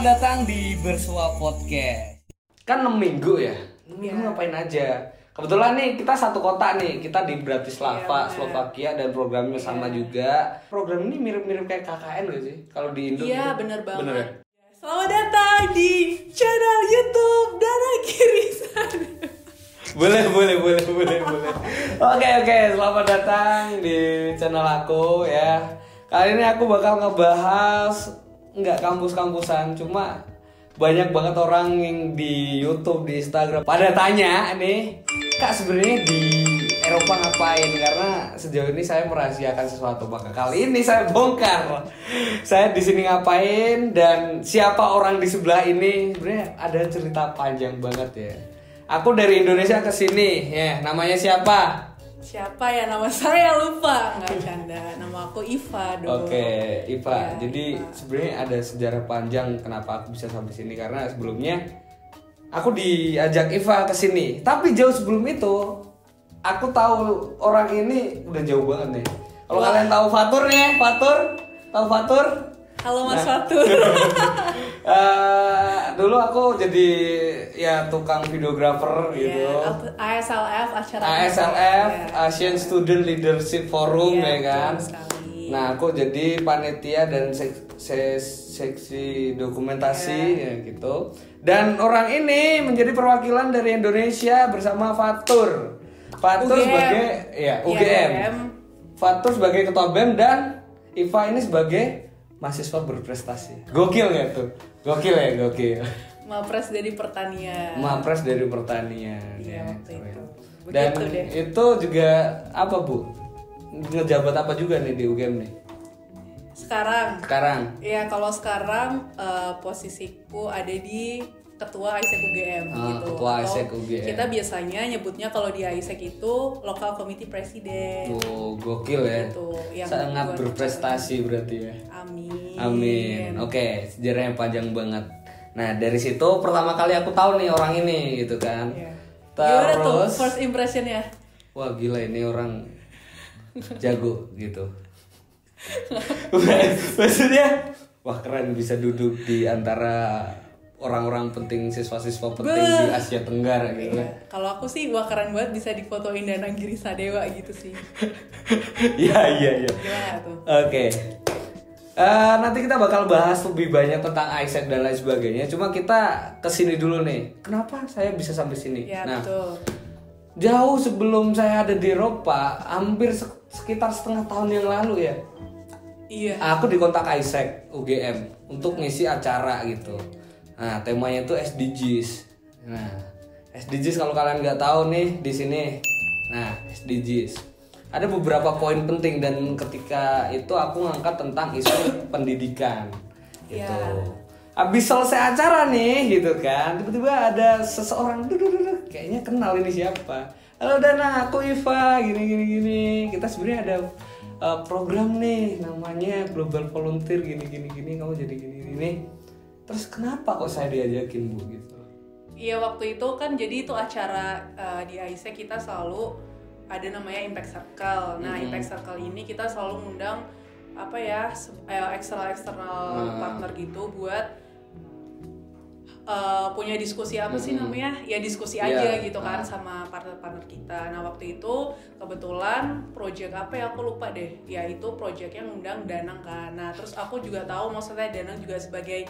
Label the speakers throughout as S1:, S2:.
S1: Selamat datang di Bersua Podcast. Kan 6 minggu ya? 6 minggu
S2: Iya.
S1: ngapain aja? Kebetulan nih kita satu kota nih, kita di Bratislava,
S2: bener.
S1: Slovakia dan programnya sama juga. Program ini mirip-mirip kayak KKN gak sih? Kalau di Indo
S2: Iya
S1: gitu.
S2: bener banget.
S1: Bener ya?
S2: Selamat datang di channel YouTube Dana Kirisan.
S1: boleh boleh boleh boleh boleh oke oke selamat datang di channel aku ya kali ini aku bakal ngebahas nggak kampus-kampusan cuma banyak banget orang yang di YouTube di Instagram pada tanya nih kak sebenarnya di Eropa ngapain karena sejauh ini saya merahasiakan sesuatu maka kali ini saya bongkar saya di sini ngapain dan siapa orang di sebelah ini sebenarnya ada cerita panjang banget ya Aku dari Indonesia ke sini, ya. Namanya siapa?
S2: Siapa ya nama saya lupa nggak canda. Nama aku Iva dong.
S1: Oke, Iva.
S2: Ya,
S1: Jadi sebenarnya ada sejarah panjang kenapa aku bisa sampai sini karena sebelumnya aku diajak Iva ke sini. Tapi jauh sebelum itu, aku tahu orang ini udah jauh banget nih. Kalau kalian tahu Fatur nih, Fatur, tahu Fatur?
S2: Halo Mas
S1: Nah.
S2: Fatur.
S1: Eh, dulu aku jadi ya tukang videografer gitu.
S2: Iya, ASLF acara
S1: ASLF
S2: Iya.
S1: Asian Student Leadership Forum
S2: Iya,
S1: ya kan. Nah aku jadi panitia dan sek- se- seksi dokumentasi
S2: Iya.
S1: ya gitu. Dan orang ini menjadi perwakilan dari Indonesia bersama Fatur. Fatur
S2: UGM.
S1: sebagai ya
S2: Iya,
S1: UGM.
S2: UGM.
S1: Fatur sebagai ketua BEM dan Iva ini sebagai mahasiswa berprestasi. Gokil nggak tuh? Gokil ya gokil.
S2: Mapres dari pertanian.
S1: Mapres dari pertanian.
S2: Iya,
S1: ya,
S2: waktu
S1: keren.
S2: itu.
S1: Dan
S2: Begitu deh.
S1: itu juga apa bu? Ngejabat apa juga nih di UGM nih?
S2: Sekarang
S1: Sekarang.
S2: Ya kalau sekarang eh, posisiku ada di ketua ISEC UGM
S1: Ah,
S2: gitu.
S1: ketua ISEC UGM.
S2: Kita biasanya nyebutnya kalau di ISEC itu lokal committee presiden.
S1: Tuh gokil ya.
S2: Gitu, yang
S1: Sangat berprestasi berarti ya.
S2: Amin.
S1: Amin. Oke, sejarahnya panjang banget. Nah dari situ pertama kali aku tahu nih orang ini gitu kan.
S2: Iya. Gimana tuh
S1: Terus,
S2: first impressionnya?
S1: wah gila ini orang jago gitu. Maksudnya, wah keren bisa duduk di antara orang-orang penting siswa-siswa penting di Asia Tenggara gitu.
S2: Iya. Kalau aku sih wah keren banget bisa difotoin Danang Giri Sadewa gitu sih.
S1: Iya iya iya. Oke. Eh, nanti kita bakal bahas lebih banyak tentang Isaac dan lain sebagainya. Cuma kita ke sini dulu nih. Kenapa saya bisa sampai sini?
S2: Ya
S1: nah,
S2: betul.
S1: jauh sebelum saya ada di Eropa, hampir sek- sekitar setengah tahun yang lalu ya.
S2: Iya.
S1: Aku dikontak Isaac UGM untuk ngisi acara gitu. Nah, temanya itu SDGs. Nah, SDGs kalau kalian nggak tahu nih di sini. Nah, SDGs. Ada beberapa poin penting dan ketika itu aku ngangkat tentang isu pendidikan gitu.
S2: Iya.
S1: Habis selesai acara nih gitu kan, tiba-tiba ada seseorang duduk duduk kayaknya kenal ini siapa. Halo Dana, aku Iva, gini gini gini. Kita sebenarnya ada uh, program nih namanya Global Volunteer gini gini gini kamu jadi gini gini. Terus kenapa kok saya diajakin Bu gitu?
S2: Iya waktu itu kan jadi itu acara uh, di ISEC kita selalu ada namanya Impact Circle. Nah
S1: Mm-hmm.
S2: Impact Circle ini kita selalu ngundang apa ya eh, eksternal eksternal
S1: Ah.
S2: partner gitu buat uh, punya diskusi apa sih namanya? Ya diskusi
S1: Iya,
S2: aja gitu kan
S1: ah.
S2: sama partner-partner kita. Nah waktu itu kebetulan project apa ya aku lupa deh. Ya itu project yang ngundang Danang kan. Nah terus aku juga tahu maksudnya Danang juga sebagai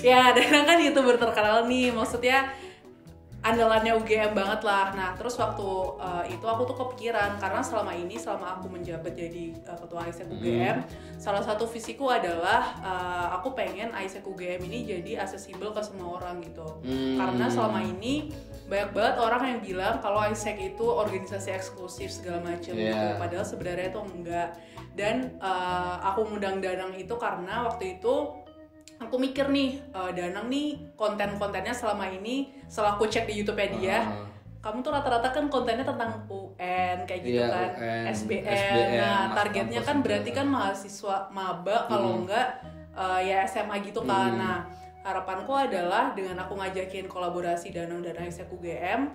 S2: ya Danang kan youtuber terkenal nih maksudnya andalannya UGM banget lah. Nah, terus waktu uh, itu aku tuh kepikiran karena selama ini selama aku menjabat jadi uh, ketua ISEC UGM, salah satu visiku adalah uh, aku pengen ISEC UGM ini jadi aksesibel ke semua orang gitu.
S1: Hmm.
S2: Karena selama ini banyak banget orang yang bilang kalau ISEC itu organisasi eksklusif segala macam gitu.
S1: Iya.
S2: Padahal sebenarnya itu enggak. Dan uh, aku ngundang Danang itu karena waktu itu aku mikir nih uh, Danang nih konten-kontennya selama ini setelah aku cek di YouTube dia
S1: Ah.
S2: kamu tuh rata-rata kan kontennya tentang UN kayak gitu
S1: Iya,
S2: kan
S1: UN,
S2: SBM,
S1: SBM,
S2: nah targetnya kan berarti kan mahasiswa maba kalau
S1: Hmm.
S2: enggak uh, ya SMA gitu kan
S1: Hmm.
S2: nah harapanku adalah dengan aku ngajakin kolaborasi Danang dan Isaac UGM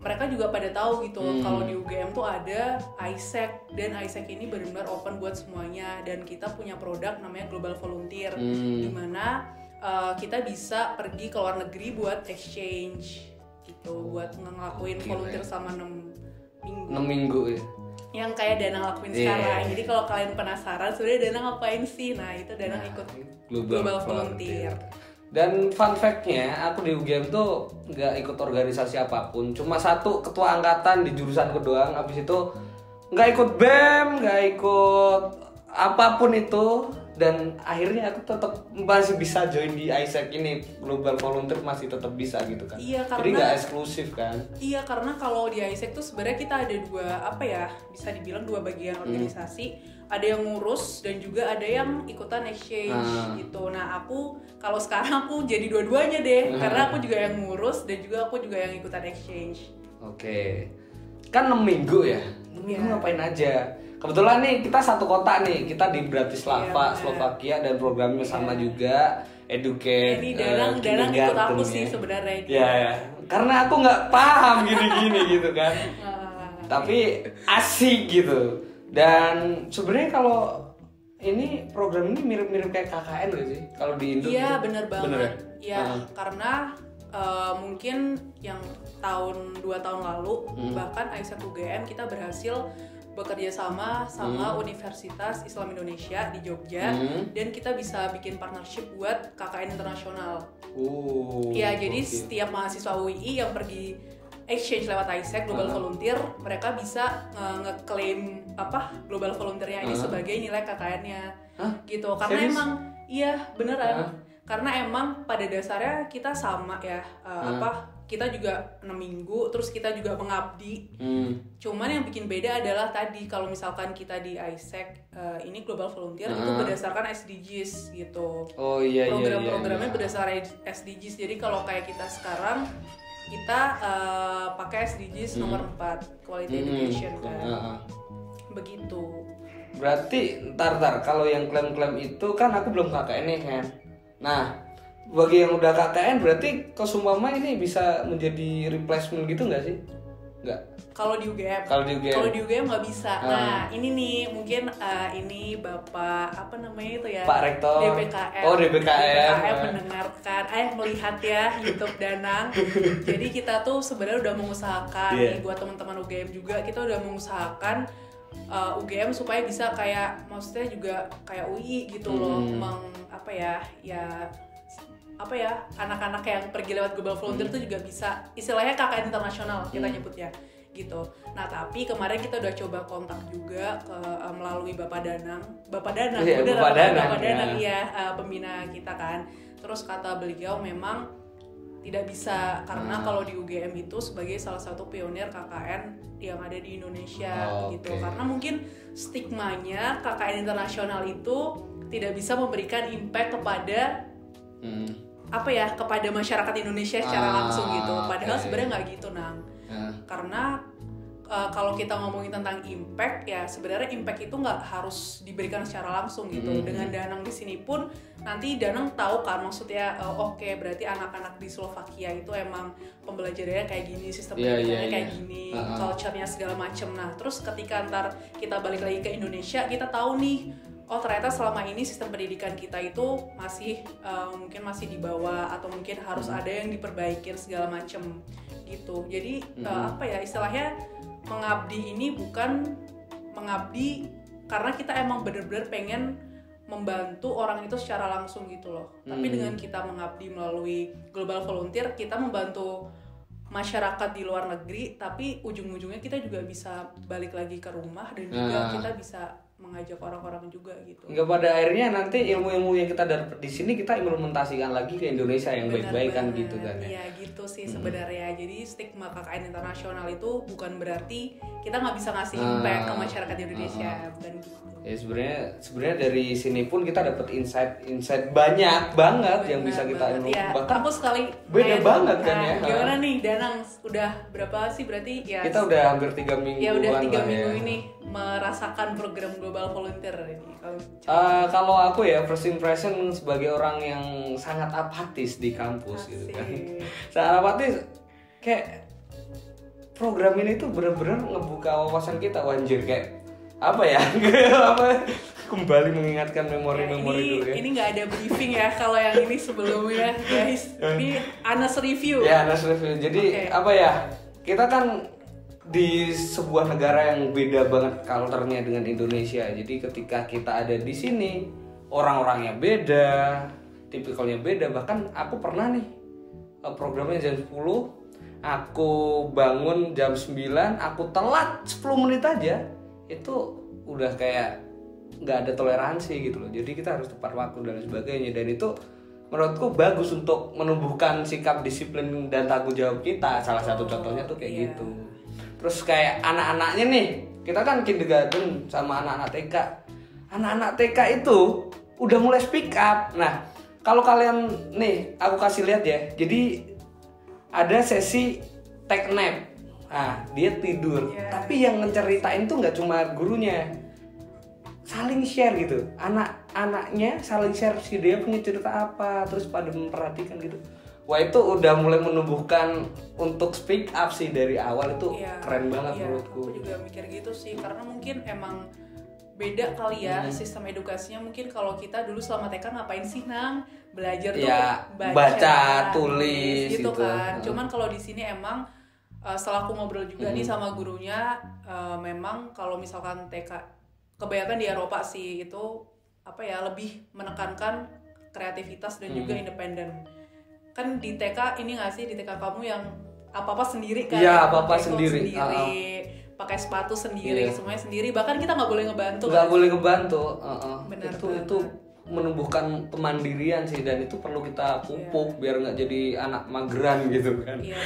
S2: mereka juga pada tahu gitu
S1: Hmm.
S2: kalau di UGM tuh ada ISEC dan ISEC ini benar-benar open buat semuanya dan kita punya produk namanya Global Volunteer
S1: Hmm.
S2: di mana uh, kita bisa pergi ke luar negeri buat exchange gitu buat ngelakuin
S1: Gila
S2: volunteer
S1: ya.
S2: selama 6 minggu
S1: 6 minggu ya.
S2: yang kayak Danang lakuin
S1: Iya.
S2: sekarang jadi kalau kalian penasaran sebenarnya Danang ngapain sih nah itu Danang ikut Global Volunteer.
S1: Dan fun fact-nya, aku di UGM tuh nggak ikut organisasi apa pun. Cuma satu ketua angkatan di jurusanku doang. Habis itu nggak ikut BEM, nggak ikut apa pun itu. Dan akhirnya aku tetap masih bisa join di ISEC ini Global Volunteer masih tetap bisa gitu kan.
S2: Iya,
S1: Jadi
S2: karena-
S1: nggak eksklusif kan.
S2: Iya karena kalau di ISEC tuh sebenarnya kita ada dua apa ya bisa dibilang dua bagian
S1: Hmm.
S2: Ada yang ngurus dan juga ada yang ikutan exchange
S1: Ah.
S2: gitu. Nah aku kalau sekarang aku jadi dua-duanya deh
S1: Ah.
S2: karena aku juga yang ngurus dan juga aku juga yang ikutan exchange.
S1: Oke. Kan 6 minggu ya. 6 minggu
S2: Iya.
S1: ngapain aja? Kebetulan nih kita satu kota nih, kita di Bratislava,
S2: Iya, benar.
S1: Slovakia dan programnya sama
S2: Iya.
S1: juga educate.
S2: Ini
S1: eh,
S2: Danang Danang ikut aku
S1: ya.
S2: sih sebenarnya.
S1: Ya, ya. Karena aku nggak paham gini-gini gitu kan.
S2: Ah.
S1: Tapi asik gitu. Dan sebenarnya kalau ini program ini mirip-mirip kayak KKN gak sih? Kalau di Indo.
S2: Iya
S1: gitu?
S2: bener banget.
S1: Bener ya?
S2: Iya
S1: Ah.
S2: karena uh, mungkin yang tahun dua tahun lalu
S1: Hmm.
S2: bahkan Aisyah UGM kita berhasil bekerja sama sama Universitas Islam Indonesia di Jogja
S1: Hmm.
S2: dan kita bisa bikin partnership buat KKN internasional.
S1: Uh,
S2: Iya jadi
S1: oke.
S2: setiap mahasiswa UI yang pergi exchange lewat ISEC Global
S1: Ah.
S2: Volunteer mereka bisa nge- ngeklaim apa Global Volunteernya ini
S1: Ah.
S2: sebagai nilai KKN-nya
S1: Hah?
S2: gitu karena
S1: Serius?
S2: emang iya beneran
S1: Ah.
S2: karena emang pada dasarnya kita sama ya uh,
S1: Ah.
S2: apa kita juga 6 minggu terus kita juga mengabdi
S1: Hmm.
S2: cuman yang bikin beda adalah tadi kalau misalkan kita di ISEC uh, ini Global Volunteer itu
S1: Ah.
S2: berdasarkan SDGs gitu
S1: Oh iya iya.
S2: program-programnya
S1: iya, iya.
S2: berdasarkan SDGs. Jadi kalau kayak kita sekarang kita uh, pakai SDGs
S1: Hmm.
S2: nomor 4 quality
S1: Hmm,
S2: education kan.
S1: heeh.
S2: Begitu.
S1: Berarti ntar ntar kalau yang klaim-klaim itu kan aku belum KKN nih kan. Nah bagi yang udah KKN berarti Kesumama ini bisa menjadi replacement gitu nggak sih? Nggak.
S2: Kalau di UGM.
S1: Kalau di UGM.
S2: Kalau di UGM nggak bisa.
S1: Ah.
S2: Nah, ini nih mungkin uh, ini Bapak apa namanya itu ya?
S1: Pak Rektor.
S2: DPKM.
S1: Oh, DPKM.
S2: DPKM mendengarkan, eh melihat ya YouTube Danang. Jadi kita tuh sebenarnya udah mengusahakan
S1: Iya.
S2: nih buat teman-teman UGM juga kita udah mengusahakan uh, UGM supaya bisa kayak maksudnya juga kayak UI gitu loh,
S1: Hmm.
S2: meng apa ya? Ya apa ya anak-anak yang pergi lewat global volunteer itu juga bisa istilahnya KKN internasional kita
S1: Hmm.
S2: nyebutnya gitu. Nah tapi kemarin kita udah coba kontak juga ke eh, melalui Bapak Danang, Bapak Danang,
S1: Iya,
S2: bener,
S1: Bapak Danang,
S2: Bapak
S1: ya.
S2: Danang iya eh, pembina kita kan. Terus kata beliau memang tidak bisa karena
S1: Ah.
S2: kalau di UGM itu sebagai salah satu pionir KKN yang ada di Indonesia
S1: Oh,
S2: gitu.
S1: oke.
S2: Karena mungkin stigmanya KKN internasional itu tidak bisa memberikan impact kepada
S1: Hmm.
S2: Apa ya kepada masyarakat Indonesia secara
S1: Ah,
S2: langsung gitu. Padahal
S1: oke.
S2: sebenarnya nggak gitu nang.
S1: Nah,
S2: Karena uh, kalau kita ngomongin tentang impact ya sebenarnya impact itu nggak harus diberikan secara langsung gitu.
S1: Mhm.
S2: Dengan Danang di sini pun nanti Danang tahu kan maksudnya uh, oke berarti anak-anak di Slovakia itu emang pembelajarannya kayak gini, sistem
S1: Iya,
S2: pendidikannya
S1: iya,
S2: kayak
S1: iya.
S2: gini,
S1: Ah, ah.
S2: culture-nya segala macem. Nah terus ketika ntar kita balik lagi ke Indonesia kita tahu nih oh ternyata selama ini sistem pendidikan kita itu masih uh, mungkin masih di bawah atau mungkin harus
S1: Hmm.
S2: ada yang diperbaikin segala macem gitu jadi uh,
S1: Hmm.
S2: apa ya istilahnya mengabdi ini bukan mengabdi karena kita emang bener-bener pengen membantu orang itu secara langsung gitu loh tapi
S1: Hmm.
S2: dengan kita mengabdi melalui global volunteer kita membantu masyarakat di luar negeri tapi ujung-ujungnya kita juga bisa balik lagi ke rumah dan juga
S1: Nah.
S2: kita bisa mengajak orang-orang juga gitu
S1: Nggak pada akhirnya nanti ilmu-ilmu yang kita dapat di sini kita implementasikan lagi ke Indonesia yang baik-baik kan gitu kan ya.
S2: Iya gitu sih sebenarnya. Jadi stigma KKN internasional itu bukan berarti kita nggak bisa ngasih
S1: Ah.
S2: impact ke masyarakat Indonesia, bukan gitu.
S1: Ya sebenarnya sebenarnya dari sini pun kita dapat insight insight banyak banget yang bisa kita ilmu.
S2: ya.
S1: Bahkan
S2: aku sekali
S1: beda banget kan
S2: Nah,
S1: ya.
S2: Gimana nih Danang udah berapa sih berarti ya?
S1: kita udah hampir tiga minggu
S2: ya udah tiga minggu ini merasakan program global volunteer ini. Kalau
S1: Eh, kalau aku ya first impression sebagai orang yang sangat apatis di kampus gitu kan.
S2: Asik.
S1: Sangat apatis kayak program ini tuh bener-bener ngebuka wawasan kita wanjir kayak apa ya apa kembali mengingatkan memori-memori
S2: ini
S1: dulu ya
S2: ini nggak ada briefing ya kalau yang ini sebelumnya guys ini Anas review
S1: ya Anas review jadi
S2: Oke.
S1: apa ya kita kan di sebuah negara yang beda banget culture-nya dengan Indonesia. Jadi ketika kita ada di sini orang-orangnya beda tipikalnya beda. Bahkan aku pernah nih eh, programnya jam 10 aku bangun jam 9 aku telat 10 menit aja itu udah kayak nggak ada toleransi gitu loh. Jadi kita harus tepat waktu dan sebagainya. Dan itu menurutku bagus untuk menumbuhkan sikap disiplin dan tanggung jawab kita. Salah satu contohnya tuh kayak
S2: iya.
S1: gitu terus kayak anak-anaknya nih kita kan kindergarten sama anak-anak TK anak-anak TK itu udah mulai speak up. Nah kalau kalian nih aku kasih lihat ya. Jadi ada sesi take nap. Nah dia tidur.
S2: Iya.
S1: tapi yang ngeceritain tuh nggak cuma gurunya. Saling share gitu. Anak-anaknya saling share si dia punya cerita apa terus pada memperhatikan gitu wah itu udah mulai menumbuhkan untuk speak up sih dari awal itu
S2: Iya,
S1: keren banget
S2: iya,
S1: menurutku
S2: Aku juga mikir gitu sih, karena mungkin emang beda kali ya
S1: Hmm.
S2: sistem edukasinya. Mungkin kalau kita dulu selama TK ngapain sih nang belajar tuh
S1: Ya, baca, tulis,
S2: gitu
S1: gitu.
S2: kan.
S1: Hmm.
S2: Cuman kalau di sini emang uh, setelah aku ngobrol juga nih sama gurunya, uh, memang kalau misalkan TK kebanyakan di Eropa sih itu apa ya lebih menekankan kreativitas dan juga
S1: Hmm.
S2: independen. Kan di TK ini nggak sih di TK kamu yang apa-apa sendiri kan?
S1: Iya,
S2: Pakai clothes
S1: sendiri.
S2: sendiri, pakai sepatu sendiri,
S1: Iya.
S2: semuanya sendiri. Bahkan kita nggak boleh ngebantu.
S1: nggak
S2: kan?
S1: boleh ngebantu uh-uh.
S2: Benar
S1: itu itu menumbuhkan kemandirian sih dan itu perlu kita pupuk biar nggak jadi anak mageran gitu kan
S2: Iya,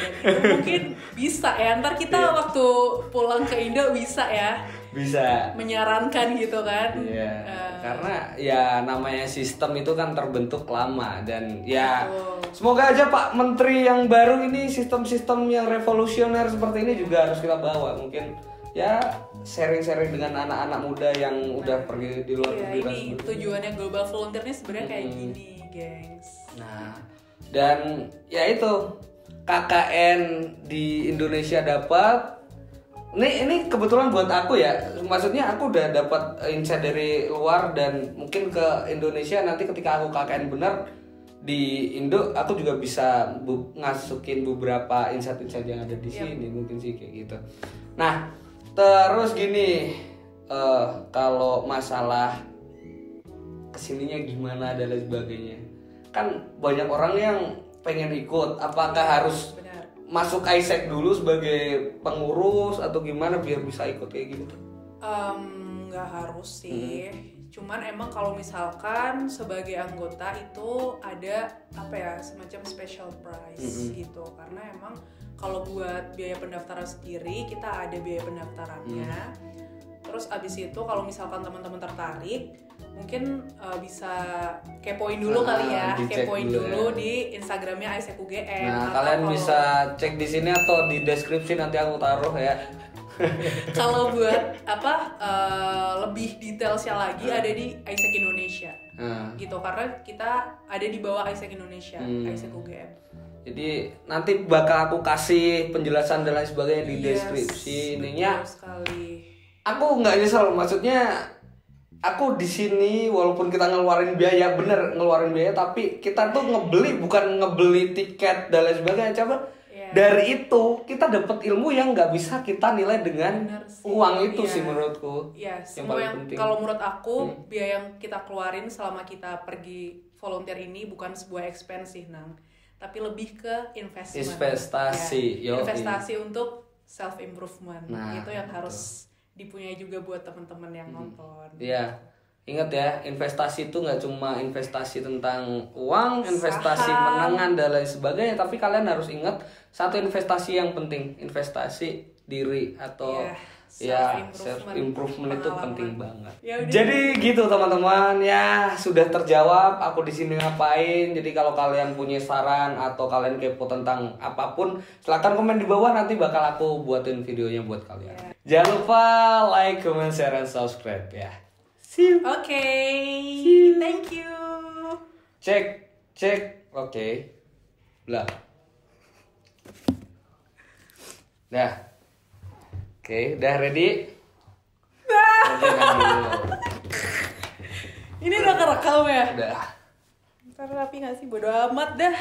S2: mungkin bisa ya. Ntar kita
S1: Iya.
S2: waktu pulang ke Indo bisa ya
S1: bisa
S2: menyarankan gitu kan.
S1: Iya,
S2: Eh,
S1: karena ya namanya sistem itu kan terbentuk lama dan ya
S2: Betul.
S1: semoga aja Pak Menteri yang baru ini sistem-sistem yang revolusioner seperti ini juga harus kita bawa mungkin ya sharing-sharing dengan anak-anak muda yang udah pergi di luar
S2: Iya,
S1: negeri dan
S2: ini tujuannya global volunteer ini sebenarnya kayak gini, gengs.
S1: Nah, dan ya itu KKN di Indonesia dapat. Ini ini kebetulan buat aku ya. Maksudnya aku udah dapat insight dari luar dan mungkin ke Indonesia nanti ketika aku KKN benar di Indo aku juga bisa bu- ngasukin beberapa insight-insight yang ada di sini mungkin sih kayak gitu. Nah, terus gini eh, kalau masalah ke sininya gimana dan lain sebagainya kan banyak orang yang pengen ikut apakah harus. Masuk Isaac dulu sebagai pengurus atau gimana biar bisa ikut kayak gitu?
S2: Em, nggak harus sih. Cuman emang kalau misalkan sebagai anggota itu ada apa ya semacam special price gitu. Karena emang kalau buat biaya pendaftaran sendiri kita ada biaya pendaftarannya terus abis itu kalau misalkan teman-teman tertarik mungkin eh, bisa kepoin dulu
S1: Ah,
S2: kali ya. kepoin
S1: dulu
S2: dulu,
S1: ya.
S2: di instagramnya ISEC UGM
S1: nah kalian
S2: kalau-
S1: bisa cek di sini atau di deskripsi nanti aku taruh ya.
S2: Kalau buat apa eh, lebih detailsnya lagi ada di ISEC Indonesia.
S1: Nah,
S2: gitu karena kita ada di bawah ISEC Indonesia
S1: Hmm.
S2: ISEC UGM
S1: jadi nanti bakal aku kasih penjelasan dan lain sebagainya di
S2: Yes,
S1: deskripsi ininya.
S2: betul sekali
S1: aku nggak nyesel maksudnya aku di sini walaupun kita ngeluarin biaya bener ngeluarin biaya tapi kita tuh ngebeli bukan ngebeli tiket dan lain sebagainya coba
S2: Iya.
S1: dari itu kita dapat ilmu yang nggak bisa kita nilai dengan
S2: Bener sih.
S1: uang itu
S2: Iya.
S1: sih menurutku
S2: ya
S1: yang
S2: semua
S1: paling
S2: yang
S1: penting
S2: kalau menurut aku
S1: Hmm.
S2: biaya yang kita keluarin selama kita pergi volunteer ini bukan sebuah expense sih nang tapi lebih ke investment
S1: Investasi,
S2: Ya,
S1: yoi.
S2: investasi untuk self improvement
S1: Nah,
S2: itu yang harus dipunyai juga buat teman-teman yang nonton.
S1: Iya, ingat ya, investasi itu nggak cuma investasi tentang uang, investasi
S2: Saham.
S1: menangan dan lain sebagainya, tapi kalian harus ingat satu investasi yang penting, investasi diri atau
S2: Iya,
S1: ya self improvement itu penting banget.
S2: Ya.
S1: Jadi gitu teman-teman ya sudah terjawab aku di sini ngapain. Jadi kalau kalian punya saran atau kalian kepo tentang apa pun, silahkan komen di bawah nanti bakal aku buatin videonya buat kalian. Jangan lupa like, comment, share, dan subscribe ya. See you.
S2: Oke, thank you.
S1: Cek, cek, oke. Lah. Dah. Oke, udah ready? Jangan dulu.
S2: Ini udah kerekam ya?
S1: Udah.
S2: Ntar rapi gak sih? Bodo amat dah.